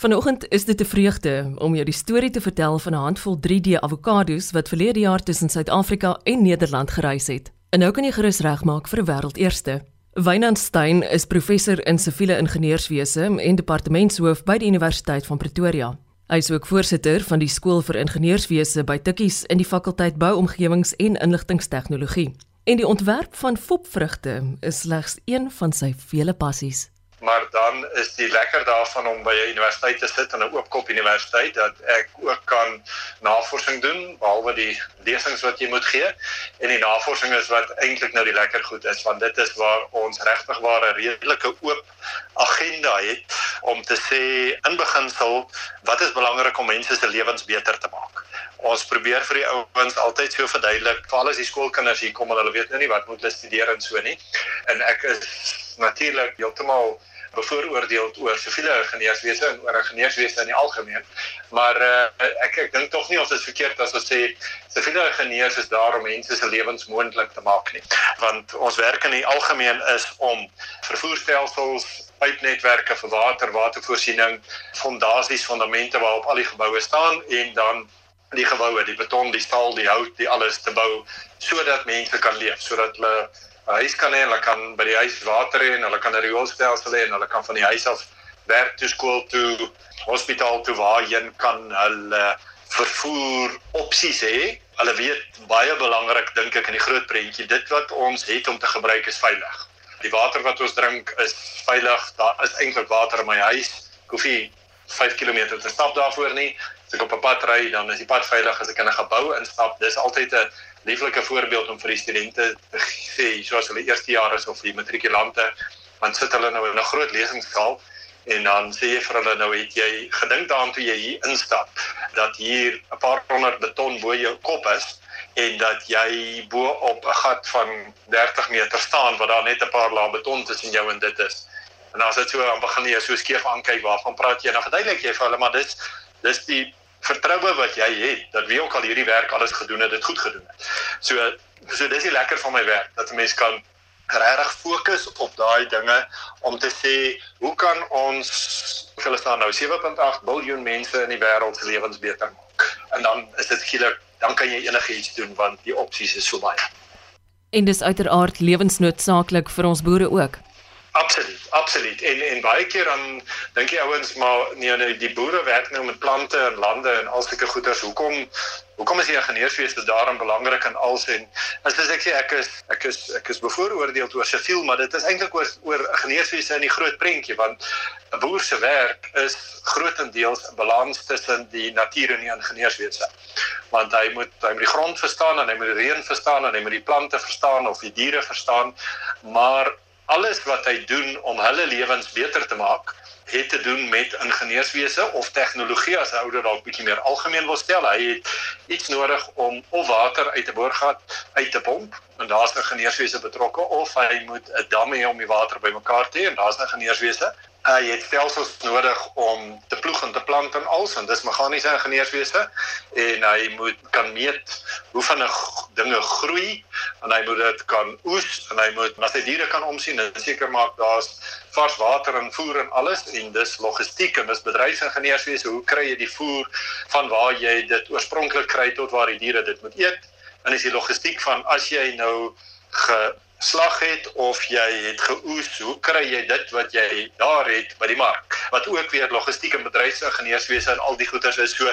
Vanoggend is dit 'n vreugde om jou die storie te vertel van 'n handvol 3D avokado's wat verlede jaar tussen Suid-Afrika en Nederland gereis het. En nou kan jy gerus regmaak vir 'n wêreldeerste. Wynand Stein is professor in siviele ingenieurswese en departementshoof by die Universiteit van Pretoria. Hy is ook voorsitter van die skool vir ingenieurswese by Tikkies in die fakulteit Bouomgewings en Inligtingstegnologie. En die ontwerp van fopvrugte is slegs een van sy vele passies maar dan is die lekker daarvan om by 'n universiteit te sit en 'n oopkop universiteit dat ek ook kan navorsing doen behalwe die lesings wat jy moet gee. En die navorsing is wat eintlik nou die lekker goed is want dit is waar ons regtig waar 'n redelike oop agenda het om te sê in beginsel wat is belangrik om mense se lewens beter te maak? Ons probeer vir die ouens altyd so verduidelik veral as die skoolkinders hier kom en hulle weet nou nie wat moet hulle studeer en so nie. En ek is natuurlik heeltemal bevooroordeel oor siviele ingenieurswese en oor ingenieurswese in die algemeen. Maar uh, ek ek dink tog nie ons is verkeerd as ons sê siviele ingenieurs is daar om mense se lewens moontlik te maak nie. Want ons werk in die algemeen is om vervoerstelsels pypnetwerke vir water, watervoorsiening, fondasies, fondamente waarop al die geboue staan en dan die geboue, die beton, die staal, die hout, die alles te bou sodat mense kan leef, sodat hulle 'n huis kan hê, hulle kan by die huis water hê en hulle kan 'n rioolstelsel hê en hulle kan van die huis af werk toe, skool toe, hospitaal toe waarheen kan hulle vervoer opsies hê. Hulle weet baie belangrik dink ek in die groot prentjie, dit wat ons het om te gebruik is veilig. Die water wat ons drink is veilig. Daar is eintlik water in my huis. Ek hoef nie 5 km te stap daarvoor nie. As ek op 'n pad ry, dan is die pad veilig as ek in 'n gebou instap. Dis altyd 'n lieflike voorbeeld om vir die studente te sê soos hulle eerste jaar is of die matrikulante want sit hulle nou in 'n groot lesingskaal en dan sê jy vir hulle nou het jy gedink daaraan toe jy hier instap dat hier 'n paar honderd beton bo jou kop is en dat jy bo op 'n gat van 30 meter staan waar daar net 'n paar lae beton tussen jou en dit is. En as dit so aan begin jy so skeef aankyk waarvan praat jy? Nou verduidelik jy vir hulle maar dis dis die vertroue wat jy het dat wie ook al hierdie werk alles gedoen het, dit goed gedoen het. So so dis die lekker van my werk dat 'n mens kan regtig fokus op daai dinge om te sê hoe kan ons hulle staan nou 7.8 miljard mense in die wêreld se lewens beter maak. En dan is dit skielik dan kan jy enigiets doen want die opsies is so baie. En dis uiteraard lewensnoodsaaklik vir ons boere ook. Absoluut, absoluut. En en baie keer dan dink jy ouens maar nee nee die boere werk nou met plante en lande en al sulke goeders. Hoekom hoekom is die ingenieurswese daarin belangrik en als en as ek sê ek is ek is ek is bevooroordeel oor siviel, maar dit is eintlik oor oor ingenieurswese in die groot prentjie want 'n boer se werk is grootendeels 'n balans tussen die natuur en die ingenieurswese. Want hy moet hy moet die grond verstaan en hy moet die reën verstaan en hy moet die plante verstaan of die diere verstaan, maar alles wat hy doen om hulle lewens beter te maak het te doen met ingenieurswese of tegnologie as 'n ouer dalk bietjie meer algemeen wil stel. Hy het iets nodig om of water uit 'n boorgat uit te pomp en daar's ingenieurswese betrokke of hy moet 'n dam hê om die water bymekaar te hê en daar's ingenieurswese uh, jy het stelsels nodig om te ploeg en te plant en alles en dis meganiese ingenieurswese en hy moet kan meet hoe vinnig dinge groei en hy moet dit kan oes en hy moet as hy diere kan omsien en seker maak daar's vars water en voer en alles en dis logistiek en dis bedryfsingenieurswese. Hoe kry jy die voer van waar jy dit oorspronklik kry tot waar die diere dit moet eet? En is die logistiek van as jy nou ge slag het of jy het geoes, hoe kry jy dit wat jy daar het by die mark? Wat ook weer logistiek en bedryfsingenieurswese en al die goeders is so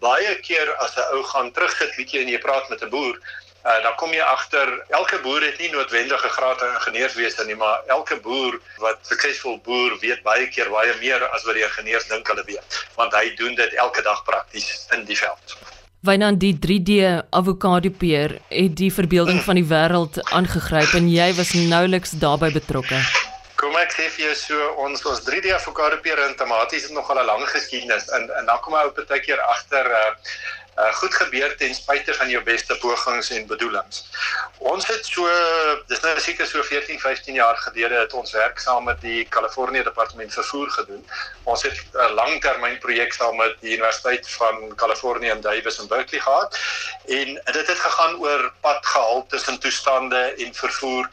baie keer as 'n ou gaan terugsit bietjie en jy praat met 'n boer, uh, dan kom jy agter elke boer het nie noodwendige graad in ingenieurswese nie, maar elke boer wat suksesvol boer weet baie keer baie meer as wat die ingenieurs dink hulle weet, want hy doen dit elke dag prakties in die veld. Wynand die 3D avokado peer het die verbeelding van die wêreld aangegryp en jy was nouliks daarbey betrokke. Kom ek sê vir jou so ons ons 3D avokado peer en tomaties het nog al 'n lang geskiedenis en en dan kom op 'n tydjie agter uh uh, goed gebeur ten spyte van jou beste pogings en bedoelings. Ons het so dis nou seker so 14, 15 jaar gelede het ons werk saam met die Kalifornië Departement vervoer gedoen. Ons het 'n langtermyn projek saam met die Universiteit van Kalifornië in Davis en Berkeley gehad en dit het gegaan oor padgehalte tussen toestande en vervoer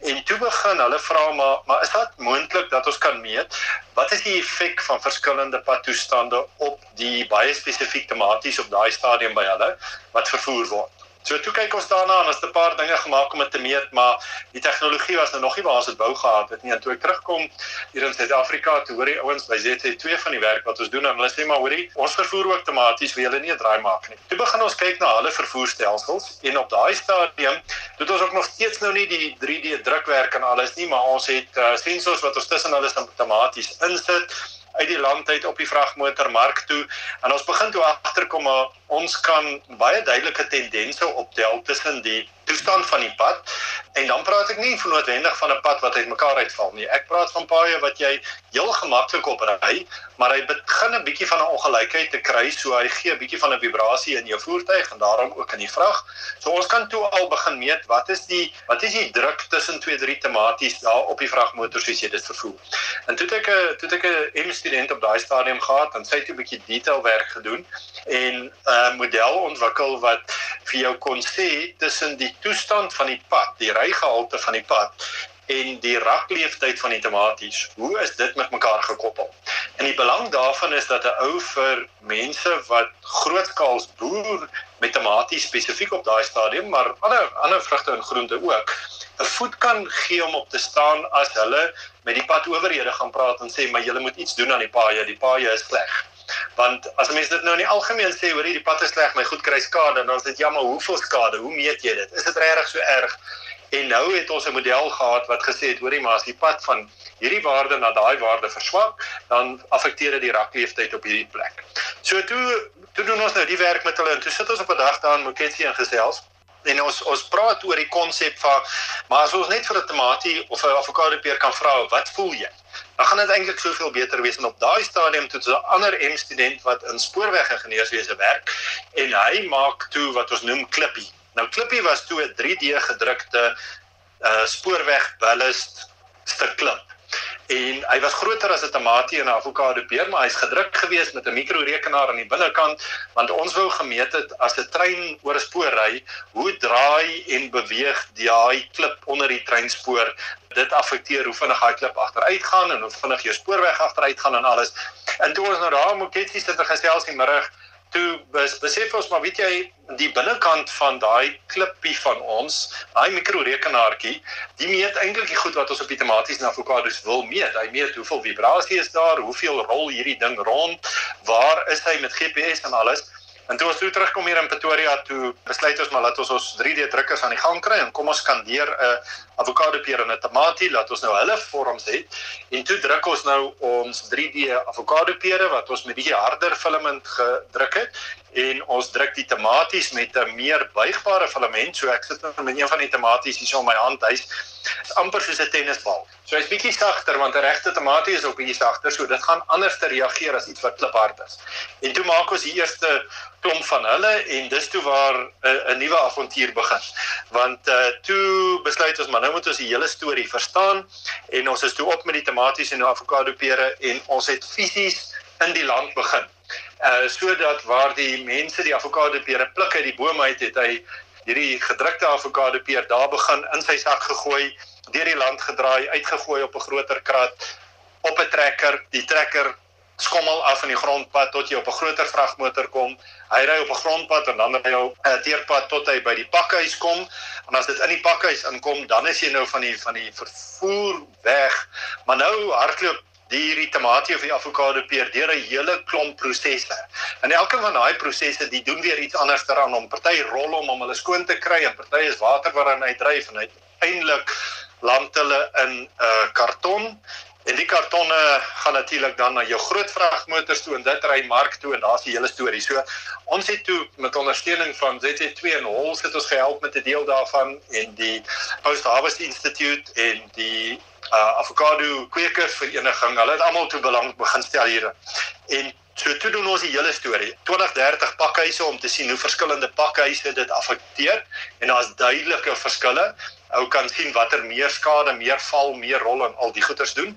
En toe begin hulle vra maar maar is dit moontlik dat ons kan meet wat is die effek van verskillende padtoestande op die baie spesifiek tematies op daai stadium by hulle wat vervoer word. So toe kyk ons daarna en ons het 'n paar dinge gemaak om dit te meet, maar die tegnologie was nou nog nie waar ons dit wou gehad het nie. En toe ek terugkom hier in Suid-Afrika, toe hoor die ouens by ZT2 van die werk wat ons doen en hulle sê maar hoorie, ons vervoer ook outomaties, wie hulle nie 'n draai maak nie. Toe begin ons kyk na hulle vervoerstelsels en op daai stadium het ons ook nog steeds nou nie die 3D drukwerk en alles nie, maar ons het uh, sensors wat ons tussen hulle outomaties insit uit die land uit op die vragmotormark toe. En ons begin toe agterkom maar ons kan baie duidelike tendense optel tussen die toestand van die pad en dan praat ek nie van noodwendig van 'n pad wat uitmekaar uitval nie. Ek praat van paaie wat jy heel gemaklik op ry, maar hy begin 'n bietjie van 'n ongelykheid te kry, so hy gee 'n bietjie van 'n vibrasie in jou voertuig en daarom ook in die vrag. So ons kan toe al begin meet wat is die wat is die druk tussen twee drie tematies daar op die vragmotor soos jy dit vervoer. En toe ek 'n toe ek 'n M-student op daai stadium gehad en sy het 'n bietjie detailwerk gedoen en 'n uh, model ontwikkel wat vir jou kon sê tussen die toestand van die pad, die rygehalte van die pad en die rakleeftyd van die tomaties. Hoe is dit met mekaar gekoppel? En die belang daarvan is dat 'n ou vir mense wat grootskaals boer met tomaties spesifiek op daai stadium, maar ander ander vrugte en groente ook, 'n voet kan gee om op te staan as hulle met die padowerhede gaan praat en sê maar julle moet iets doen aan die paaie, die paaie is sleg. Want as mense dit nou in die algemeen sê, hoor jy die pad is sleg, my goed kry skade, dan is dit jammer, hoeveel skade? Hoe meet jy dit? Is dit regtig so erg? En nou het ons 'n model gehad wat gesê het, hoorie, maar as die pad van hierdie waarde na daai waarde verswak, dan affekteer dit die rakleeftyd op hierdie plek. So toe toe doen ons nou die werk met hulle en toe sit ons op 'n dag daar in Moketsi en gesels en ons ons praat oor die konsep van maar as ons net vir 'n tamatie of 'n avokado peer kan vra, wat voel jy? Dan gaan dit eintlik soveel beter wees en op daai stadium toe 'n ander M student wat in spoorwegingenieurswese werk en hy maak toe wat ons noem klippie. Nou klippie was toe 'n 3D gedrukte uh spoorweg ballast stuk klip en hy was groter as 'n tamatie en 'n avokado peer, maar hy's gedruk geweest met 'n mikrorekenaar aan die binnekant want ons wou gemeet het as 'n trein oor 'n spoor ry, hoe draai en beweeg daai klip onder die treinspoor. Dit affekteer hoe vinnig daai klip agteruit gaan en hoe vinnig jou spoorweg agteruit gaan en alles. En toe ons nou daar moet sit ons gesels in middag toe bes, besef ons maar weet jy die binnekant van daai klippie van ons, daai mikrorekenaartjie, die meet eintlik die goed wat ons op die tomaties en avokados wil meet. Hy meet hoeveel vibrasie is daar, hoeveel rol hierdie ding rond, waar is hy met GPS en alles. En toe ons toe terugkom hier in Pretoria toe besluit ons maar laat ons ons 3D drukkers aan die gang kry en kom ons skandeer 'n avokado peer en 'n tamatie laat ons nou hulle vorms het en toe druk ons nou ons 3D avokado pere wat ons met bietjie harder filament gedruk het en ons druk die tematies met 'n meer buigbare filament. So ek sit met een van die tematies hier so in my hand. Hy's amper soos 'n tennisbal. So hy's bietjie sagter want 'n regte tamatie is ook bietjie sagter. So dit gaan anders te reageer as iets wat kliphard is. En toe maak ons die eerste klomp van hulle en dis toe waar 'n uh, nuwe avontuur begin. Want uh toe besluit ons maar nou moet ons die hele storie verstaan en ons is toe op met die tomaties en avokado pere en ons het fisies in die land begin. Uh sodat waar die mense die avokado pere pluk uit die bome uit het hy hierdie gedrukte avokado peer daar begin in sy sak gegooi, deur die land gedraai, uitgegooi op 'n groter krat op 'n trekker, die trekker skommel af in die grondpad tot jy op 'n groter vragmotor kom. Hy ry op 'n grondpad en dan ry hy op 'n teerpad tot hy by die pakhuis kom. En as dit in die pakhuis inkom, dan is jy nou van die van die vervoer weg. Maar nou hardloop die hierdie tamatie of die avokado peer deur 'n hele klomp prosesse. En elke van daai prosesse, die doen weer iets anders daaraan om party rol om om hulle skoon te kry en party is water waarin hy dryf en uiteindelik land hulle in 'n uh, karton En die kartonne gaan natuurlik dan na jou groot vragmotors toe en dit ry mark toe en daar's die hele storie. So ons het toe met ondersteuning van ZT2 en Hols het ons gehelp met 'n deel daarvan en die Post Harvest Institute en die uh, avocado kweekers vereniging. Hulle het almal toe belang begin stel hier. En so toe doen ons die hele storie. 20, 30 pakhuise om te sien hoe verskillende pakhuise dit affekteer en daar's duidelike verskille ou kan sien watter meer skade, meer val, meer rol en al die goeters doen.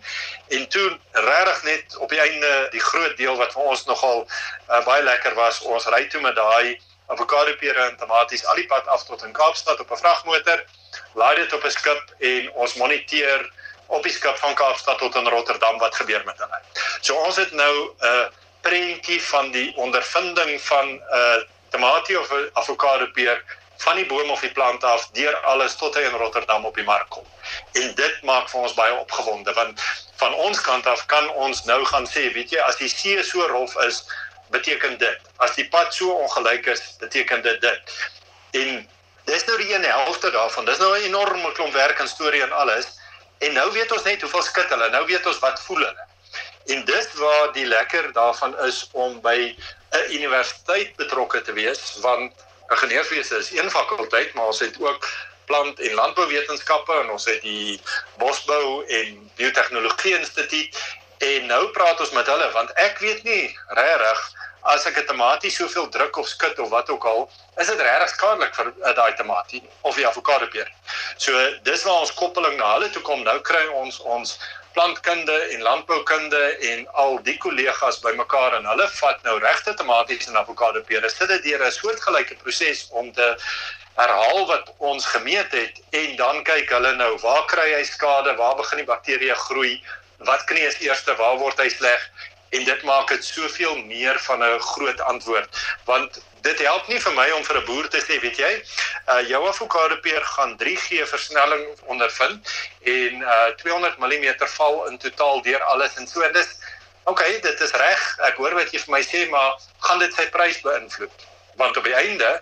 En toe regtig net op die einde die groot deel wat vir ons nogal uh, baie lekker was, ons ry toe met daai avokado pere en tomaties al die pad af tot in Kaapstad op 'n vragmotor. Laai dit op 'n skip en ons moniteer op die skip van Kaapstad tot in Rotterdam wat gebeur met hulle. So ons het nou 'n uh, prentjie van die ondervinding van 'n uh, tamatie of 'n avokado peer van die boom of die plant af deur alles tot hy in Rotterdam op die mark kom. En dit maak vir ons baie opgewonde want van ons kant af kan ons nou gaan sê, weet jy, as die see so rof is, beteken dit. As die pad so ongelyk is, beteken dit dit. En dis nou die een helfte daarvan. Dis nou 'n enorme klomp werk en storie en alles. En nou weet ons net hoeveel skit hulle. Nou weet ons wat voel hulle. En dis waar die lekker daarvan is om by 'n universiteit betrokke te wees want ingenieurswese is een fakulteit, maar ons het ook plant- en landbouwetenskappe en ons het die bosbou en biotehnologie instituut en nou praat ons met hulle want ek weet nie regtig as ek 'n tamatie soveel druk of skud of wat ook al, is dit regtig skadelik vir uh, daai tamatie of die avokado peer. So dis waar ons koppeling na hulle toe kom. Nou kry ons ons plantkunde en landboukunde en al die kollegas bymekaar en hulle vat nou regte tomaties en avokado pere sit dit deur 'n soortgelyke proses om te herhaal wat ons gemeet het en dan kyk hulle nou waar kry hy skade, waar begin die bakterieë groei, wat kneus eers, waar word hy sleg en dit maak dit soveel meer van 'n groot antwoord. Want dit help nie vir my om vir 'n boer te sê weet jy uh, jou avokado peer gaan 3G versnelling ondervind en uh, 200 mm val in totaal deur alles en so. En dis okay dit is reg ek hoor wat jy vir my sê maar gaan dit sy prys beïnvloed? Want op die einde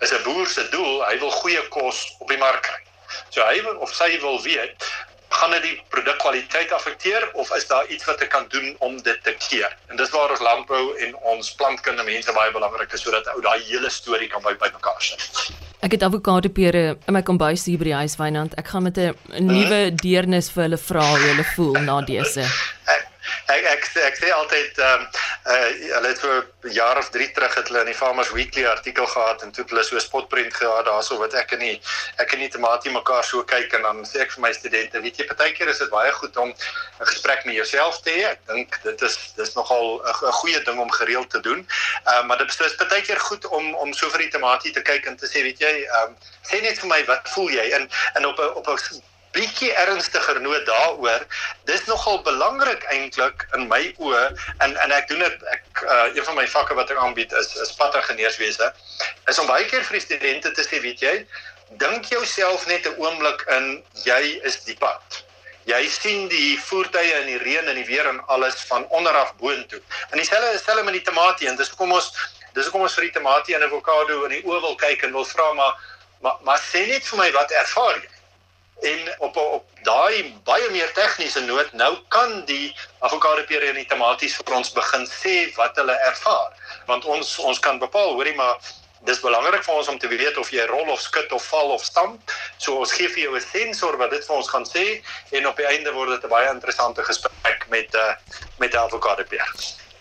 is 'n boer se doel hy wil goeie kos op die mark kry. So hy wil, of sy wil weet gaan dit die produkkwaliteit afekteer of is daar iets wat ek kan doen om dit te keer? En dis waar ons landbou en ons plantkunde mense baie belangrik is sodat ou daai hele storie kan by bymekaar sit. Ek het avokado pere in my kombuis hier by die huis Wynand. Ek gaan met 'n nuwe deernis vir hulle vra hoe hulle voel na dese. Ek ek ek ek sê altyd ehm um, uh, hulle het so 'n jaar of 3 terug het hulle in die Farmers Weekly artikel gehad en toe het hulle so 'n spotprint gehad daarso wat ek en nie ek en nie tematie mekaar so kyk en dan sê ek vir my studente weet jy partykeer is dit baie goed om 'n gesprek met jouself te hê. Ek dink dit is dis nogal 'n goeie ding om gereeld te doen. Uh, maar dit is partykeer goed om om so vir die tematie te kyk en te sê weet jy ehm um, sê net vir my wat voel jy? In in op 'n op 'n bietjie ernstiger noot daaroor. Dis nogal belangrik eintlik in my oë en en ek doen dit ek uh, een van my vakke wat ek aanbied is is padingenieurswese. Is om baie keer vir die studente te sê, weet jy, dink jouself net 'n oomblik in jy is die pad. Jy sien die voertuie in die reën en die weer en alles van onder af boontoe. En dieselfde is selfs met die tamatie en dis hoekom ons dis hoekom ons vir die tamatie en avokado in die oë wil kyk en wil vra maar maar maar sê net vir my wat ervaar jy? En op op daai baie meer tegniese noot nou kan die avokado pere en die tomaties vir ons begin sê wat hulle ervaar want ons ons kan bepaal hoorie maar dis belangrik vir ons om te weet of jy rol of skud of val of stamp so ons gee vir jou 'n sensor wat dit vir ons gaan sê en op die einde word dit 'n baie interessante gesprek met uh, met die avokado peer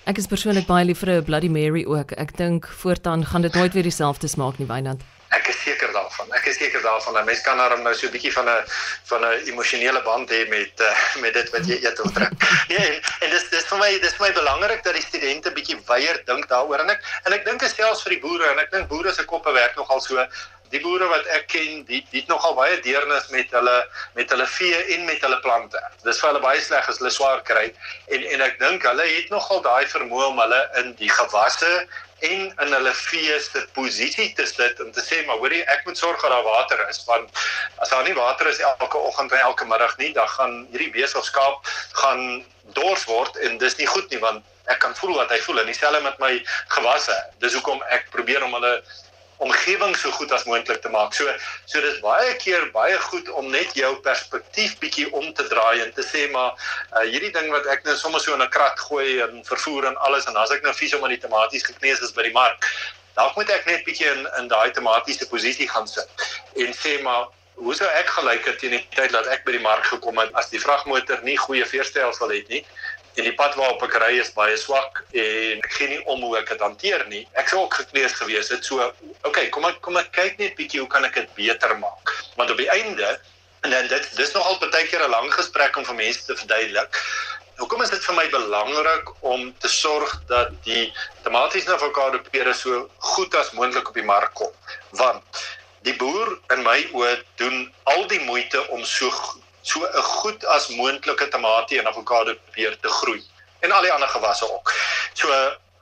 Ek is persoonlik baie lief vir 'n Bloody Mary ook. Ek dink voortaan gaan dit nooit weer dieselfde smaak nie, Wynand. Ek is seker daarvan. Ek is seker daarvan dat mens kan nou so 'n bietjie van 'n van 'n emosionele band hê met uh, met dit wat jy eet of drink. nee, en, en dis dis vir my dis vir my belangrik dat die studente bietjie weier dink daaroor en ek en ek dink selfs vir die boere en ek dink boere se koppe werk nogal so die boere wat ek ken, die die het nogal baie deernis met hulle met hulle vee en met hulle plante. Dis vir hulle baie sleg as hulle swaar kry en en ek dink hulle het nogal daai vermoë om hulle in die gewasse en in hulle vee se posisie te sit om te sê maar hoorie ek moet sorg dat daar water is want as daar nie water is elke oggend en elke middag nie dan gaan hierdie skaap gaan dors word en dis nie goed nie want ek kan voel wat hy voel en dieselfde met my gewasse dis hoekom ek probeer om hulle omgewing so goed as moontlik te maak. So so dis baie keer baie goed om net jou perspektief bietjie om te draai en te sê maar uh, hierdie ding wat ek nou sommer so in 'n krat gooi en vervoer en alles en as ek nou vies om aan die tomaties gekneus is by die mark, dalk moet ek net bietjie in in daai tomatiese posisie gaan sit en sê maar Hoe sou ek gelyk het teen die tyd dat ek by die mark gekom het as die vragmotor nie goeie veerstelsel het nie en die pad waarop ek ry is baie swak en ek gee nie om hoe ek dit hanteer nie. Ek sou ook gekneus gewees het. So, okay, kom ek kom ek kyk net bietjie hoe kan ek dit beter maak? Want op die einde en dan dit dis nogal baie keer 'n lang gesprek om vir mense te verduidelik. Hoekom is dit vir my belangrik om te sorg dat die tomaties en avokado pere so goed as moontlik op die mark kom? Want die boer in my oë doen al die moeite om so so 'n goed as moontlike tamatie en avokado peer te groei en al die ander gewasse ook. So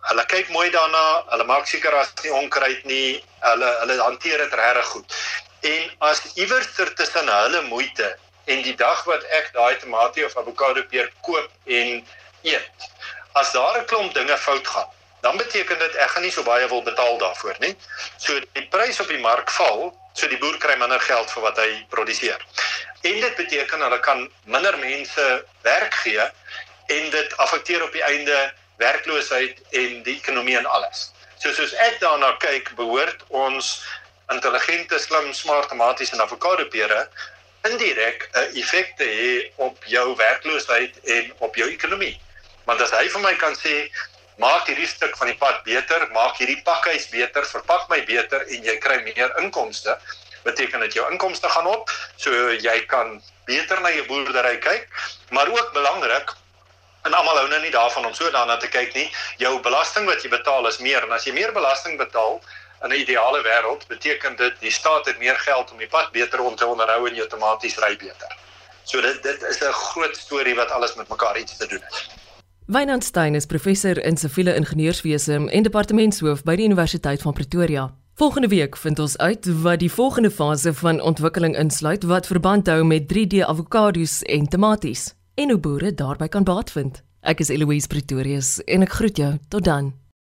hulle kyk mooi daarna, hulle maak seker as nie onkruid nie, hulle hulle hanteer dit regtig goed. En as iewers tussen hulle moeite en die dag wat ek daai tamatie of avokado peer koop en eet. As daar 'n klomp dinge fout gaan, dan beteken dit ek gaan nie so baie wil betaal daarvoor nie. So die prys op die mark val, so die boer kry minder geld vir wat hy produseer. En dit beteken hulle kan minder mense werk gee en dit affekteer op die einde werkloosheid en die ekonomie en alles. So soos ek daarna kyk, behoort ons intelligente, slim, smart tomaties en avokado pere indirek 'n effek te hê op jou werkloosheid en op jou ekonomie. Want as hy vir my kan sê maak hierdie stuk van die pad beter, maak hierdie pakhuis beter, verpak my beter en jy kry meer inkomste, beteken dit jou inkomste gaan op, so jy kan beter na jou boerdery kyk, maar ook belangrik en almal hou nou nie daarvan om so daarna te kyk nie, jou belasting wat jy betaal is meer en as jy meer belasting betaal, in 'n ideale wêreld beteken dit die staat het meer geld om die pad beter om te onderhou en outomaties ry beter. So dit dit is 'n groot storie wat alles met mekaar iets te doen het. Wynandstein is professor in siviele ingenieurswese en departementshoof by die Universiteit van Pretoria. Volgende week vind ons uit wat die volgende fase van ontwikkeling insluit wat verband hou met 3D avokado's en tomaties en hoe boere daarbey kan baat vind. Ek is Eloise Pretorius en ek groet jou tot dan.